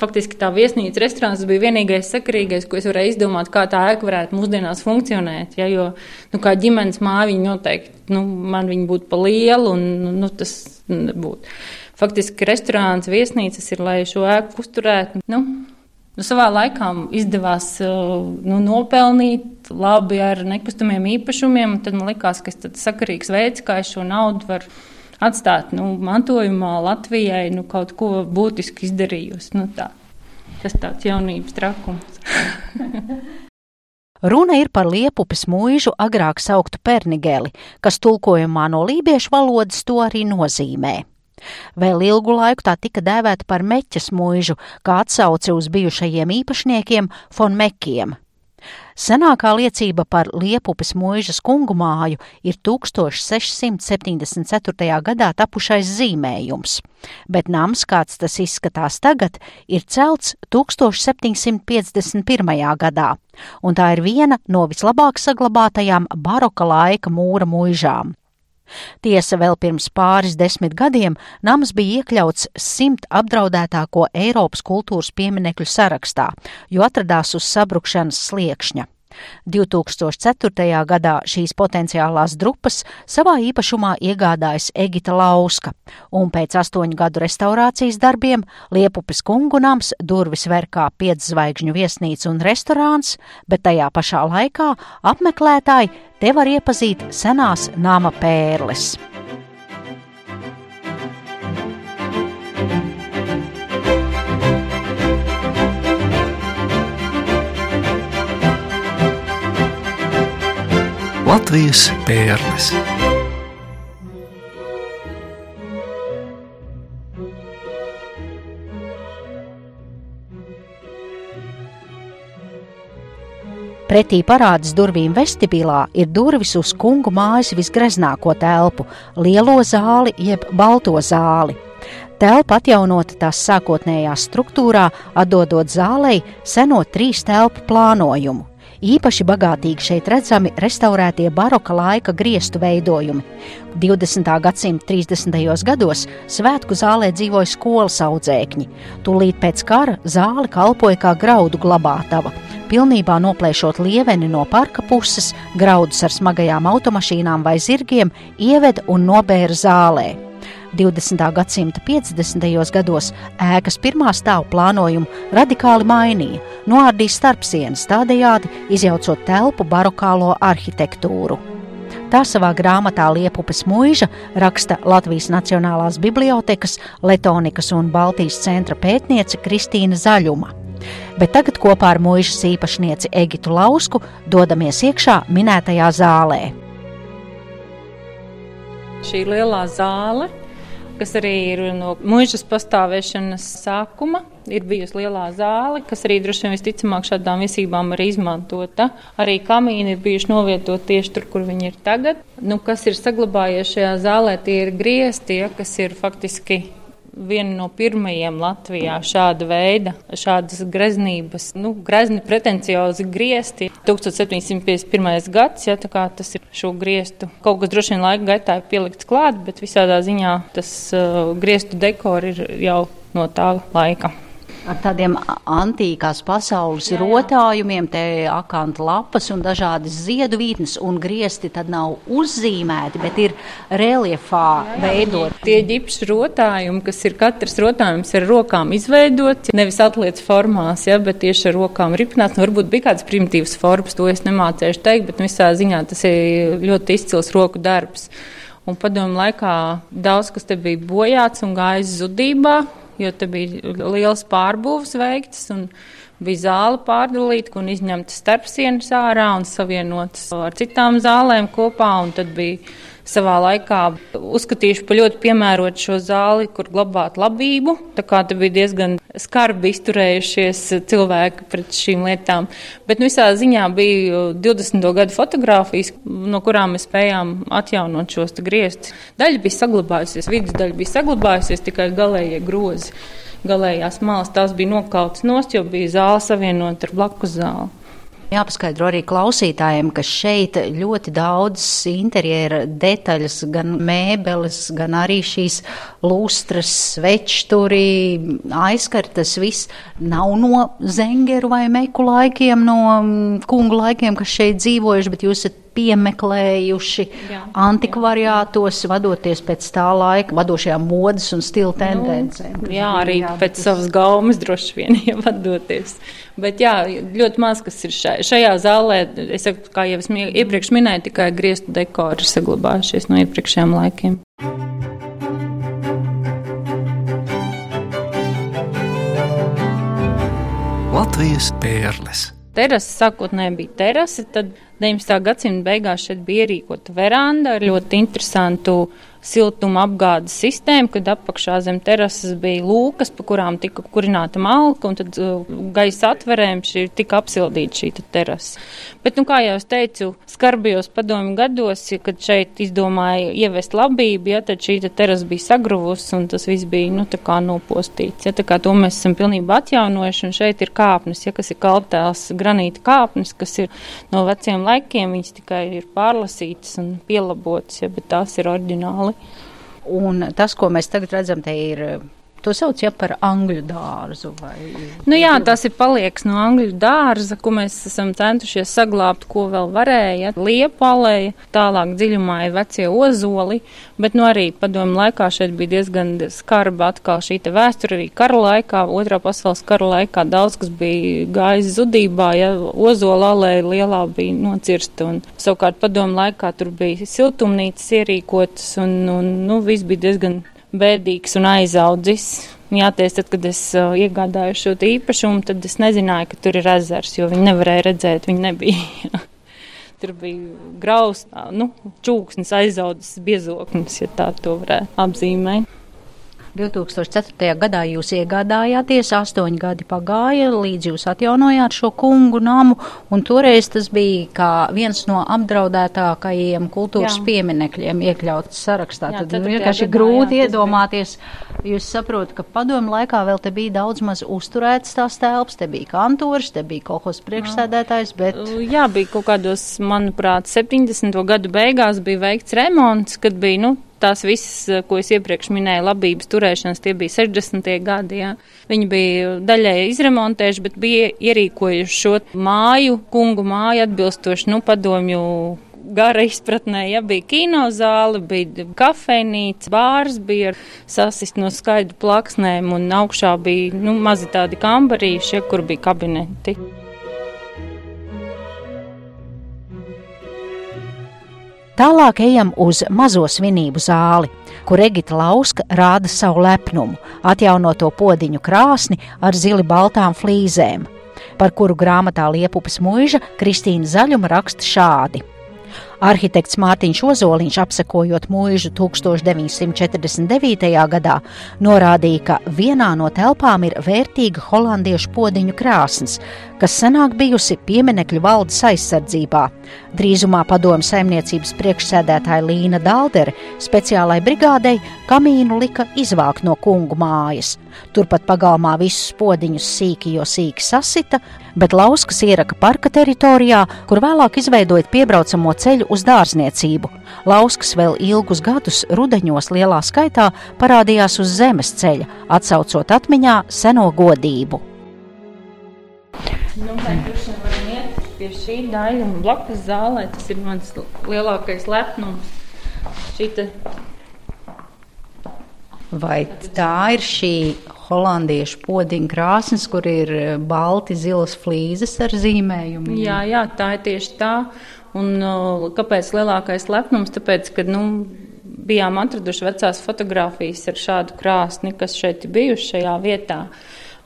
faktiski tā viesnīca restorāns bija vienīgais sakarīgais, ko es varēju izdomāt, kā tā ēka varētu mūsdienās funkcionēt. Ja, jo, nu, kā ģimenes māja, noteikti, nu, man viņa būtu pa lielu, un nu, tas nebūtu. Faktiski restorāns, viesnīcas ir, lai šo ēku uzturētu. Nu, Nu, savā laikā izdevās nu, nopelnīt labi ar nekustamiem īpašumiem. Tad man likās, ka tas ir sakarīgs veids, kā es šo naudu varu atstāt nu, mantojumā Latvijai, nu, kaut ko būtiski izdarījusi. Nu, tā. Tas tāds jaunības trakums. Runa ir par liepupes mūžu, agrāk sauktu pernigeli, kas tulkojumā no lībiešu valodas to arī nozīmē. Vēl ilgu laiku tā tika dēvēta par meķas mūžu, kā atsauce uz bijušajiem īpašniekiem Fonmekiem. Senākā liecība par Liepupes mūžas kungu māju ir 1674. gadā tapušais zīmējums, bet nams, kāds tas izskatās tagad, ir celts 1751. gadā, un tā ir viena no vislabāk saglabātajām baroka laika mūra mūžām. Tiesa vēl pirms pāris desmit gadiem nams bija iekļauts simt apdraudētāko Eiropas kultūras pieminekļu sarakstā, jo atradās uz sabrukšanas sliekšņa. 2004. gadā šīs potenciālās drupas savā īpašumā iegādājas Egita Lauska, un pēc astoņu gadu restaurācijas darbiem Liepupes kungunams durvis ver kā pietzvaigžņu viesnīca un restorāns, bet tajā pašā laikā apmeklētāji te var iepazīt senās nama pērles. Latvijas pērles. Pretī parādas durvīm vestibilā ir durvis uz kungu mājas visgreznāko telpu - lielo zāli jeb balto zāli. Telpa atjaunota tās sākotnējā struktūrā, atdodot zālei seno trīs telpu plānojumu. Īpaši bagātīgi šeit redzami restaurētie baroka laika griestu veidojumi. 20. gadsimta 30. gados svētku zālē dzīvoja skolas audzēkņi. Tūlīt pēc kara zāle kalpoja kā graudu glabātava. Pilnībā noplēšot lieveni no parka puses, graudus ar smagajām automašīnām vai zirgiem ieveda un nobēra zālē. 20. gadsimta 50. gados ēkas pirmā stāva plānojumu radikāli mainīja, noārdīja starpsienas, tādējādi izjaucot telpu barokālo arhitektūru. Tā savā grāmatā Liepupes mūža raksta Latvijas Nacionālās bibliotekas, Letonikas un Baltijas centra pētniece Kristīna Zaļuma. Bet tagad kopā ar mūžas īpašnieci Egitu Lausku dodamies iekšā minētajā zālē. Šī lielā zāle kas arī ir no mūžas pastāvēšanas sākuma. Ir bijusi lielā zāle, kas arī droši vien visticamāk šādām viesībām ir izmantota. Arī kamīni ir bijuši novietoti tieši tur, kur viņi ir tagad. Nu, kas ir saglabājies šajā zālē, tie ir griezti, ja, kas ir faktiski viena no pirmajiem Latvijā šāda veida, šādas greznības, nu, grezni pretenciozi griezti. 1751. gads, ja tā kā tas ir šo griestu, kaut kas droši vien laika gaitā ir pielikts klāt, bet visādā ziņā tas uh, griestu dekori ir jau no tā laika ar tādiem antīkās pasaules jā, jā. rotājumiem, te akanta lapas un dažādas ziedu vītnes un griesti tad nav uzzīmēti, bet ir reliefā veidot. Tie ģips rotājumi, kas ir katrs rotājums ar rokām izveidots, nevis atliec formās, ja, bet tieši ar rokām ripināts. Nu, varbūt bija kāds primitīvs formas, to es nemācēšu teikt, bet visā ziņā tas ir ļoti izcils roku darbs. Un padomu laikā daudz kas te bija bojāts un gājis zudībā jo te bija liels pārbūves veikts un bija zāle pārdalīta un izņemta starpsienas ārā un savienotas ar citām zālēm kopā. Tad bija savā laikā uzskatījuši par ļoti piemērotu šo zāli, kur glabāt labību. Tā kā te bija diezgan skarbi izturējušies cilvēki pret šīm lietām. Bet nu, visā ziņā bija 20. gadu fotografijas, no kurām mēs spējām atjaunot šos griestus. Daļa bija saglabājusies, vidus daļa bija saglabājusies, tikai galējie grozi. Galējās malas tās bija nokautas nost, jo bija zāle savienota ar blakus zāli. Jāpaskaidro arī klausītājiem, ka šeit ļoti daudz interjera detaļas, gan mēbeles, gan arī šīs lustras, svečturi, aizkartas, viss nav no zengeru vai meku laikiem, no mm, kungu laikiem, kas šeit dzīvojuši, bet jūs esat piemeklējuši Jā. antikvariātos, vadoties pēc tā laika vadošajām modes un stila nu, tendencēm. Nu, jā, arī jā, pēc tas... savas gaumas droši vien ja vadoties. Bet jā, ļoti maz kas ir šai, šajā zālē. Es saku, kā jau es iepriekš minēju, tikai griestu dekori saglabājušies no iepriekšējiem laikiem. Latvijas pērles. Terasa sākotnēji bija terasa, tad 19. gadsimta beigās šeit bija ierīkota veranda ar ļoti interesantu siltuma apgādes sistēmu, kad apakšā zem terases bija lūkas, pa kurām tika kurināta malka, un tad uh, gaisa atverēm šī tika apsildīta šī terasa. Bet, nu, kā jau es teicu, skarbajos padomju gados, kad šeit izdomāja ievest labību, ja, tad šī terasa bija sagruvusi, un tas viss bija, nu, tā kā nopostīts. Ja, tā kā to mēs esam pilnībā atjaunojuši, un šeit ir kāpnes, ja, kas ir kaltās granīta kāpnes, kas ir no veciem laikiem, viņas tikai ir pārlasītas un pielabotas, ja, bet tās ir oriģināli. Un tas, ko mēs tagad redzam, te ir To sauc ja, par angļu dārzu. Vai, nu, jā, tas ir palieks no angļu dārza, ko mēs esam centušies saglabāt, ko vēl varēja. Liepa alēja, tālāk dziļumā ir vecie ozoli, bet nu, arī padomu laikā šeit bija diezgan skarba atkal šī vēsture arī kara laikā, otrā pasaules kara laikā daudz kas bija gājis zudībā, ja ozola alēja lielā bija nocirsta un savukārt padomu laikā tur bija siltumnīcas ierīkotas un, un nu, viss bija diezgan bēdīgs un aizaudzis. Jāties, tad, kad es uh, iegādāju šo īpašumu, tad es nezināju, ka tur ir ezers, jo viņi nevarēja redzēt, viņi nebija. tur bija grauds, nu, čūksnis, aizaudzis biezoknis, ja tā to varētu apzīmēt. 2004. gadā jūs iegādājāties, astoņi gadi pagāja, līdz jūs atjaunojāt šo kungu namu, un toreiz tas bija kā viens no apdraudētākajiem kultūras Jā. pieminekļiem iekļauts sarakstā. Jā, tad vienkārši grūti iedomāties. Jūs saprotat, ka padomu laikā vēl te bija daudz maz uzturēts tās telpas, te bija kantors, te bija kolhos priekšsēdētājs, bet. Jā, bija kaut kādos, manuprāt, 70. gadu beigās bija veikts remonts, kad bija, nu, tās visas, eh, ko es iepriekš minēju, labības turēšanas, tie bija 60. gadi. Jā. Viņi bija daļai izremontējuši, bet bija ierīkojuši šo māju, kungu māju atbilstoši nu, padomju gara izpratnē, ja bija kinozāle, bija kafejnīca, bārs bija sasist no skaidru plaksnēm un augšā bija nu, mazi tādi kambarīši, ja, kur bija kabineti. Tālāk ejam uz mazo svinību zāli, kur Egita Lauska rāda savu lepnumu, atjaunoto podziņu krāsni ar zili baltām flīzēm, par kuru grāmatā Liepupes mūža Kristīna Zaļuma raksta šādi. Arhitekts Mārtiņš Ozoliņš, apsekojot mūžu 1949. gadā, norādīja, ka vienā no telpām ir vērtīga holandiešu podziņu krāsnes, kas senāk bijusi pieminekļu valdes aizsardzībā. Drīzumā padomu saimniecības priekšsēdētāja Līna Daldere speciālai brigādei kamīnu lika izvākt no kungu mājas. Turpat pagalmā visus podziņus sīki, jo sīki sasita, bet lauskas ieraka parka teritorijā, kur vēlāk izveidojot piebraucamo ceļu uz dārzniecību. Lauskas vēl ilgus gadus rudeņos lielā skaitā parādījās uz zemes ceļa, atsaucot atmiņā seno godību. Nu, pie šī daļa un blakus zālē tas ir mans lielākais lepnums. Šita Vai tā ir šī holandiešu podziņa krāsnes, kur ir eh, balti zilas flīzes ar zīmējumiem? Jā, jā, tā ir tieši tā. Un, kāpēc lielākais lepnums? Tāpēc, ka nu, bijām atraduši vecās fotogrāfijas ar šādu krāsni, kas šeit ir bijuši šajā vietā.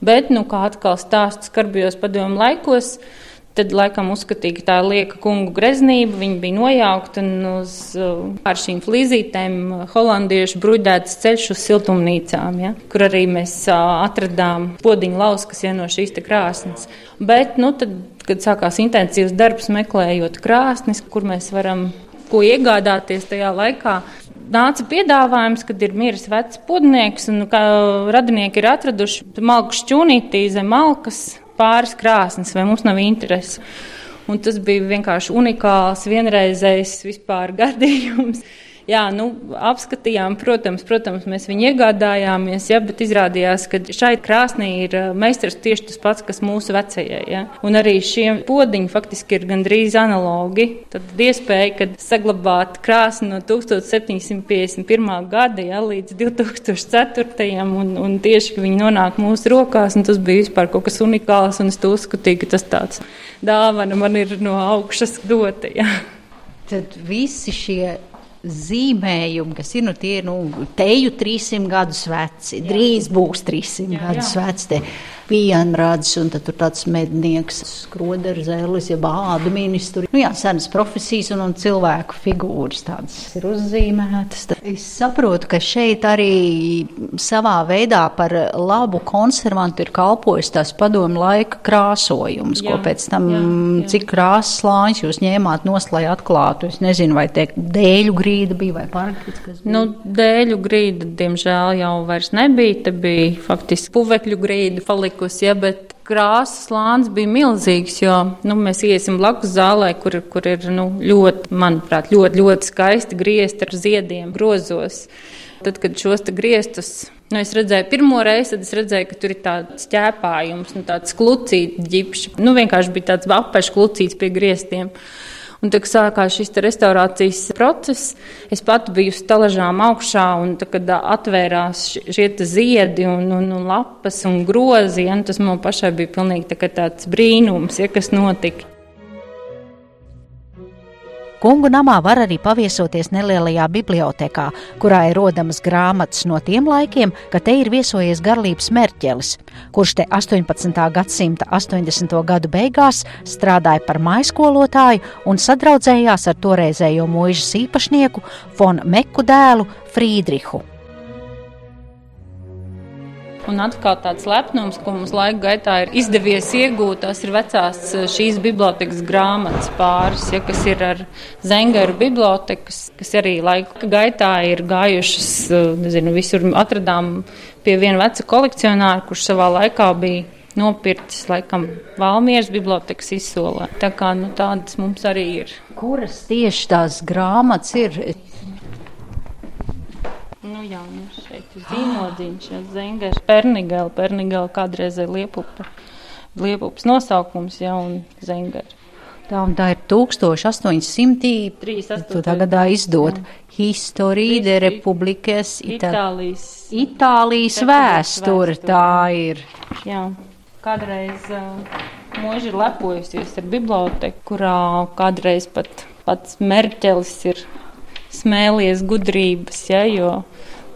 Bet, nu, kā atkal stāsts skarbjos padomu laikos, uh, Tad laikam uzskatīja, ka tā lieka kungu greznība. Viņa bija nojaukta un uz, uh, ar šīm flīzītēm uh, holandiešu bruģēts ceļš uz siltumnīcām, ja, kur arī mēs uh, atradām podiņu lauskas ja, no šīs krāsnes. Bet, nu, tad, kad sākās intensīvs darbs meklējot krāsnes, kur mēs varam ko iegādāties tajā laikā, nāca piedāvājums, kad ir miris vecs podnieks un radinieki ir atraduši malku šķūnītī zem malkas pāris krāsnes, vai mums nav interesi. Un tas bija vienkārši unikāls, vienreizējs vispār gadījums jā, nu, apskatījām, protams, protams, mēs viņu iegādājāmies, ja, bet izrādījās, ka šai krāsnī ir meistars tieši tas pats, kas mūsu vecajai. Ja. Un arī šie podiņi faktiski ir gandrīz analogi. Tad iespēja, kad saglabāt krāsni no 1751. gada ja, līdz 2004. un, un tieši viņi nonāk mūsu rokās, un tas bija vispār kaut kas unikāls, un es to uzskatīju, ka tas tāds dāvana man ir no augšas dota. Ja. Tad visi šie zīmējumi, kas ir, nu, tie ir, nu, teju 300 gadus veci, drīz būs 300 jā, gadus jā. veci. Te vienrads, un tad tur tāds mednieks, skroderu zēlis, ja bādu ministru. Nu jā, senas profesijas un, un cilvēku figūras tādas ir uzzīmētas. Tad es saprotu, ka šeit arī savā veidā par labu konservantu ir kalpojis tās padomu laika krāsojums, jā, ko pēc tam, jā, jā. cik krāsas slāņus jūs ņēmāt nost, lai atklātu. Es nezinu, vai tie dēļu grīda bija vai parkits, kas bija. Nu, dēļu grīda, diemžēl, jau vairs nebija. Te bija faktiski puvekļu grīda palika palikusi, ja, bet krāsas slānis bija milzīgs, jo nu, mēs iesim blakus zālē, kur, kur ir nu, ļoti, manuprāt, ļoti, ļoti skaisti griezti ar ziediem grozos. Tad, kad šos griestus Nu, es redzēju, pirmo reizi, tad es redzēju, ka tur ir tāds ķēpājums, nu, tāds klucīts ģipšs. Nu, vienkārši bija tāds apēšs klucīts pie griestiem. Un tad sākās šis restaurācijas process. Es pati biju uz talažām augšā, un tad, kad atvērās šie ziedi un, un, un lapas un grozi, ja, tas man pašai bija pilnīgi tā tāds brīnums, ja, kas notika. Kungu namā var arī paviesoties nelielajā bibliotekā, kurā ir rodamas grāmatas no tiem laikiem, kad te ir viesojies garlības Merķelis, kurš te 18. gadsimta 80. gadu beigās strādāja par maiskolotāju un sadraudzējās ar toreizējo mūžas īpašnieku Fon Meku dēlu Frīdrihu. Un atkal tāds lepnums, ko mums laika gaitā ir izdevies iegūt, tas ir vecās eh, šīs bibliotekas grāmatas pāris, ja, kas ir ar Zengaru bibliotekas, kas arī laika gaitā ir gājušas, eh, nezinu, visur atradām pie viena veca kolekcionāra, kurš savā laikā bija nopircis laikam Valmieras bibliotekas izsolē. Tā kā nu, tādas mums arī ir. Kuras tieši tās grāmatas ir? Nu, jā, nu šeit ir zīmodziņš, ja Zengers, Pernigela, Pernigela kādreizē Liepupa, Liepupas nosaukums, ja, un Zengers. Tā, un tā ir 1830. gadā izdota Historija de Republikas Itālijas, Itālijas vēsture. Tā ir. Jā, kādreiz uh, mūži ir lepojusies ar biblioteku, kurā kādreiz pat pats Merķelis ir smēlies gudrības, ja, jo,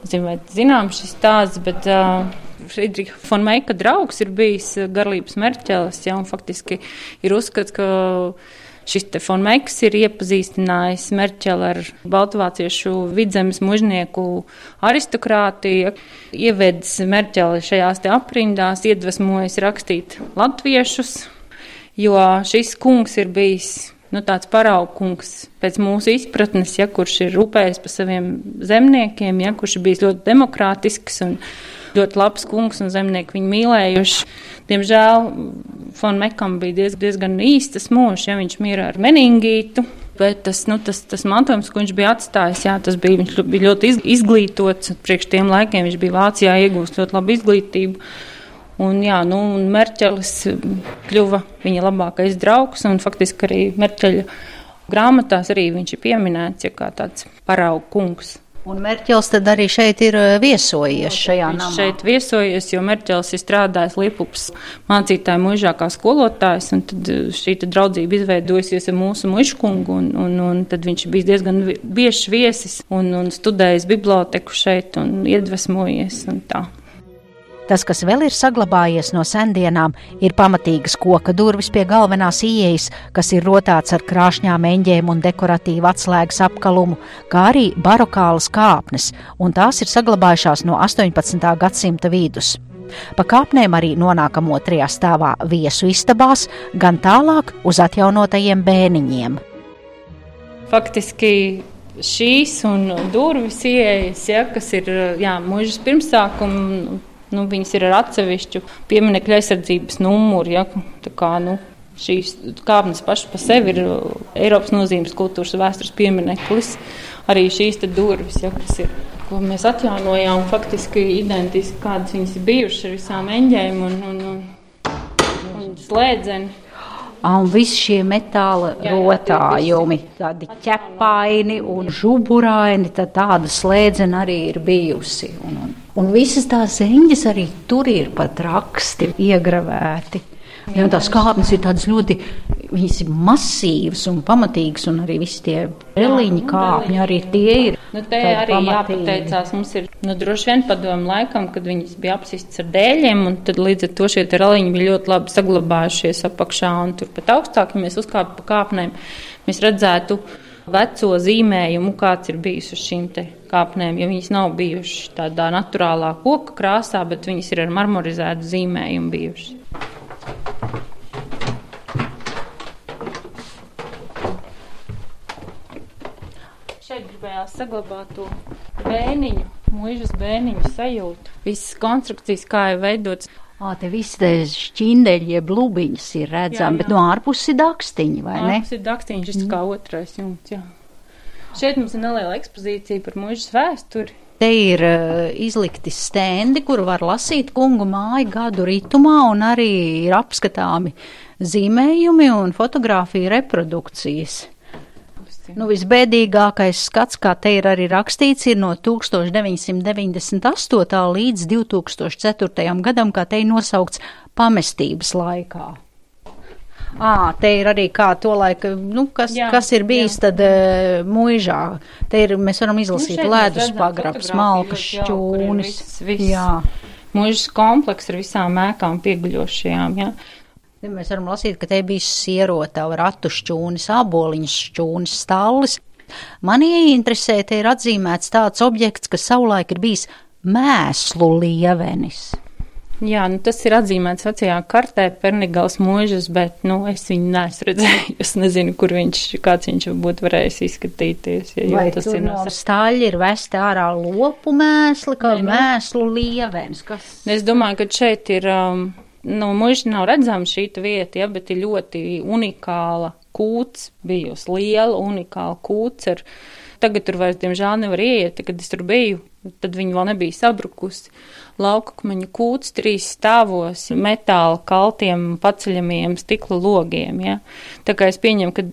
zinu, vai zinām šis stāsts, bet uh, Friedricha von Meika draugs ir bijis garlības merķelis, ja, un faktiski ir uzskats, ka šis te von Meiks ir iepazīstinājis Merķeli ar baltvāciešu vidzemes mužnieku aristokrātiju, ievedis Merķeli šajās te aprindās, iedvesmojis rakstīt latviešus, jo šis kungs ir bijis nu, tāds paraugs pēc mūsu izpratnes, ja, kurš ir rūpējis par saviem zemniekiem, ja, kurš ir bijis ļoti demokrātisks un ļoti labs kungs un zemnieki viņu mīlējuši. Diemžēl Fon Mekam bija diez, diezgan īstas mūžs, ja viņš mīra ar meningītu. Bet tas, nu, tas, tas mantojums, ko viņš bija atstājis, jā, tas bija, viņš bija ļoti izglītots. Priekš tiem laikiem viņš bija Vācijā iegūst ļoti labu izglītību. Un, jā, nu, un Merķelis kļuva viņa labākais draugs, un faktiski arī Merķeļa grāmatās arī viņš ir pieminēts ja kā tāds paraugu kungs. Un Merķels tad arī šeit ir eh, viesojies šajā namā. Viņš šeit viesojies, jo Merķels ir strādājis Liepupas mācītāja mužākā skolotājs, un tad eh, šī tad draudzība izveidojusies ar mūsu mužkungu, un, un, un tad viņš bija diezgan biežs viesis un, un studējis biblioteku šeit un iedvesmojies un tā. Tas, kas vēl ir saglabājies no sendienām, ir pamatīgas koka durvis pie galvenās ieejas, kas ir rotāts ar krāšņām eņģēm un dekoratīvu atslēgas apkalumu, kā arī barokālas kāpnes, un tās ir saglabājušās no 18. gadsimta vidus. Pa kāpnēm arī nonākam otrajā stāvā viesu istabās, gan tālāk uz atjaunotajiem bēniņiem. Faktiski šīs un durvis ieejas, ja, kas ir jā, mūžas pirmsākuma Nu, viņas ir ar atsevišķu pieminiektu aizsardzības numuru. Ja, kā, nu, Šīs kāpnes pašas par sevi ir Eiropas nozīmes kultūras vēstures piemineklis. Arī šīs durvis, ja, kas ir, ko mēs atjaunojām, faktiski identiski kādas viņas ir bijušas ar visām eņģēm un, un, un, un slēdzeni. Un visi šie metāla rotājumi, tādi ķepaini un žuburaini, tad tāda slēdzena arī ir bijusi. Un, un, un visas tās eņģes arī tur ir pat raksti iegravēti. Jā, tās kāpnes ir tādas ļoti masīvas un pamatīgas, un arī visi tie reliņi kāpņi arī tie ir. Nu, te arī pamatīgi. jāpateicās, mums ir nu, droši vien padomu laikam, kad viņas bija apsistas ar dēļiem, un tad līdz ar to šie reliņi bija ļoti labi saglabājušies apakšā, un turpat augstāk, ja mēs uzkāptu pa kāpnēm, mēs redzētu veco zīmējumu, kāds ir bijis uz šīm kāpnēm, jo viņas nav bijušas tādā naturālā koka krāsā, bet viņas ir ar marmorizētu zīmējumu bijušas. Šeit gribējās saglabāt to bēniņu, mūžas bēniņu sajūtu. Visas konstrukcijas, kā ir veidotas. Ā, te viss te šķindeļi, jeb lubiņas ir redzami, bet no ārpuses ir dakstiņi, vai ne? Ārpus ir dakstiņš, tas mm. kā otrais jumts, jā. Šeit mums ir neliela ekspozīcija par mūžas vēsturi. Te ir uh, izlikti stendi, kur var lasīt kungu māju gadu ritumā, un arī ir apskatāmi zīmējumi un fotografiju reprodukcijas. Nu, visbēdīgākais skats, kā te ir arī rakstīts, ir no 1998. līdz 2004. gadam, kā te ir nosaukts pamestības laikā. À, te ir arī kā to laika, nu, kas, jā, kas ir bijis jā. tad uh, muižā. Te ir, mēs varam izlasīt nu, ledus pagrabs, malkas šķūnis. Viss, viss. Jā. Muižas kompleks ar visām ēkām pieguļošajām, jā. Ja mēs varam lasīt, ka te bija sierotava, ratu šķūnis, aboliņas šķūnis, stallis. Mani interesē, te ir atzīmēts tāds objekts, kas savulaik ir bijis mēslu lievenis. Jā, nu tas ir atzīmēts vecajā kartē, Pernigals mūžas, bet, nu, es viņu neesmu redzējusi. Es nezinu, kur viņš, kāds viņš būtu varējis izskatīties. Ja, Vai tas ir no staļi ir vesti ārā lopu mēsli, kā ne, mēslu lievens? Kas... Es domāju, ka šeit ir, um, nu, mūža nav redzama šī vieta, ja, bet ir ļoti unikāla kūts bijusi, liela unikāla kūts ar, tagad tur vairs, diemžēl, nevar ieiet, kad es tur biju, tad viņa vēl nebija sabrukusi laukakmeņu kūts trīs stāvos, metāla kaltiem paceļamiem stikla logiem. Ja? Tā kā es pieņemu, ka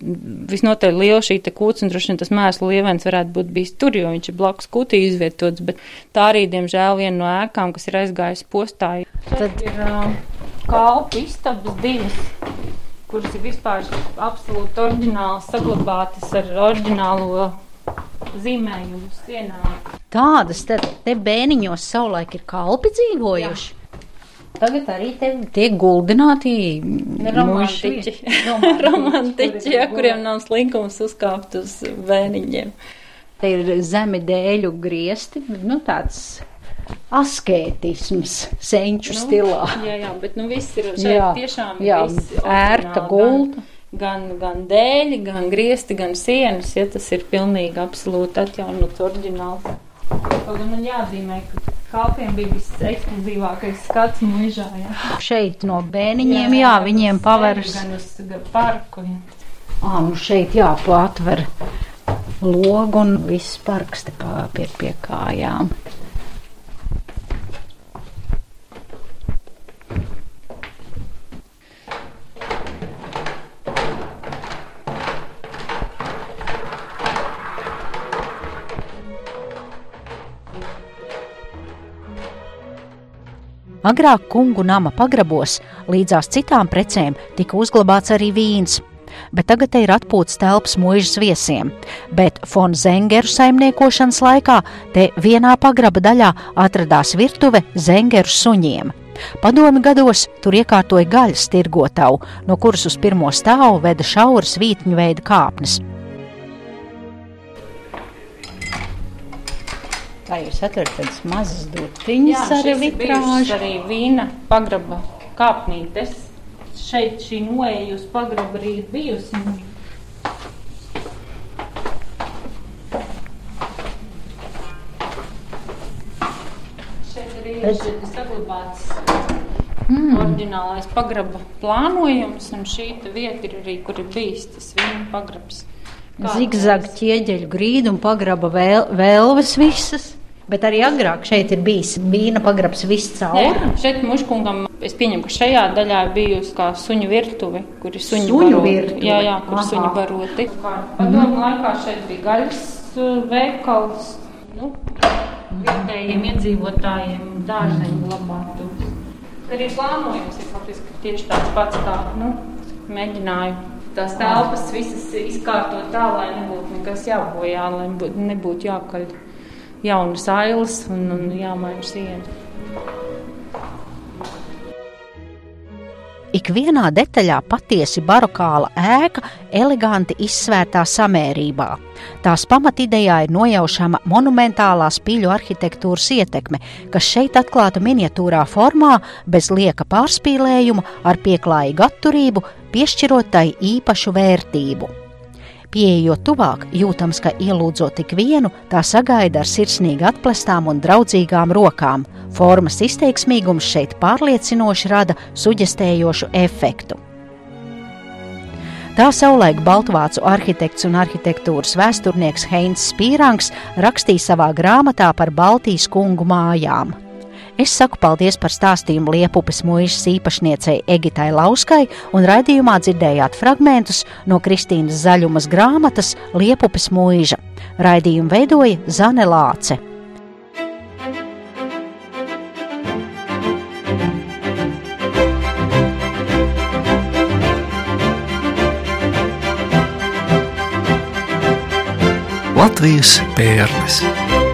visnotaļ liela šī kūts un droši vien tas mēslu lievens varētu būt bijis tur, jo viņš ir blakus kūtī izvietots, bet tā arī, diemžēl, viena no ēkām, kas ir aizgājusi postā. Tad ir uh, kalpu istabas divas kuras ir vispār absolūti oriģināli saglabātas ar oriģinālo zīmējumu sienā. Tādas te, te bēniņos savulaik ir kalpi dzīvojuši. Jā. Tagad arī tiek guldināti romantiķi, romantiķi ja, kuriem nav slinkums uzkāpt uz bēniņiem. Te ir zemi dēļu griesti, nu tāds askētisms senču nu, stilā. Jā, jā, bet nu viss ir šeit jā, tiešām jā, ērta gulta gan, gan dēļi, gan griesti, gan sienas, ja tas ir pilnīgi absolūti atjaunots oriģināls. Kaut gan man jāatzīmē, ka kalpiem bija viss ekskluzīvākais skats mūžā. Ja. Šeit no bēniņiem, jā, jā viņiem paveras. Gan uz gan parku. Ja. Ā, nu šeit jā, atver logu un viss parks te pie, pie kājām. Agrāk kungu nama pagrabos līdzās citām precēm tika uzglabāts arī vīns, bet tagad te ir atpūtas telpas mūžas viesiem. Bet Fon Zengeru saimniekošanas laikā te vienā pagraba daļā atradās virtuve Zengeru suņiem. Padomi gados tur iekārtoja gaļas tirgotavu, no kuras uz pirmo stāvu veda šauras vītņu veida kāpnes. Kā jūs atverat tādas mazas dutiņas ar vitrāžu? arī vīna pagraba kāpnītes. Šeit šī noeja uz pagraba arī ir bijusi. Šeit arī ir saglabāts Mm. Orģinālais pagraba plānojums, un šī vieta ir arī, kur ir bijis tas viņa pagrabs. Zigzag ķieģeļu grīdu un pagraba vēl, vēlves visas. Bet arī agrāk šeit ir bijis vīna pagrabs viss cauri. Nē, šeit muškungam, es pieņemu, ka šajā daļā bijusi kā suņu virtuve, kur ir suņu, Suņu baroti. virtuve? Jā, jā, kur Aha. suņu baroti. Padomu laikā šeit bija gaļas uh, veikals, nu, vietējiem iedzīvotājiem dārzeņu glabātuvs. Arī plānojums ir faktiski tieši tāds pats, kā, nu, mēģināju tās telpas visas izkārtot tā, lai nebūtu nekas jābojā, lai būtu- nebūtu jākaļ jaunas ailes un, un jāmaina sienas. Ikvienā detaļā patiesi barokāla ēka, eleganti izsvērtā samērībā. Tās pamatidejā ir nojaušama monumentālā spīļu arhitektūras ietekme, kas šeit atklāta miniatūrā formā, bez lieka pārspīlējuma, ar pieklājīgu atturību, piešķirot tai īpašu vērtību. Pieejot tuvāk, jūtams, ka ielūdzot tik vienu, tā sagaida ar sirsnīgi atplestām un draudzīgām rokām. Formas izteiksmīgums šeit pārliecinoši rada suģestējošu efektu. Tā savulaik Baltvācu arhitekts un arhitektūras vēsturnieks Heinz Spīrangs rakstīja savā grāmatā par Baltijas kungu mājām. Es saku paldies par stāstījumu Liepupes mūžas īpašniecei Egitai Lauskai, un raidījumā dzirdējāt fragmentus no Kristīnas Zaļumas grāmatas Liepupes mūža. Raidījumu veidoja Zane Lāce. Latvijas pērles.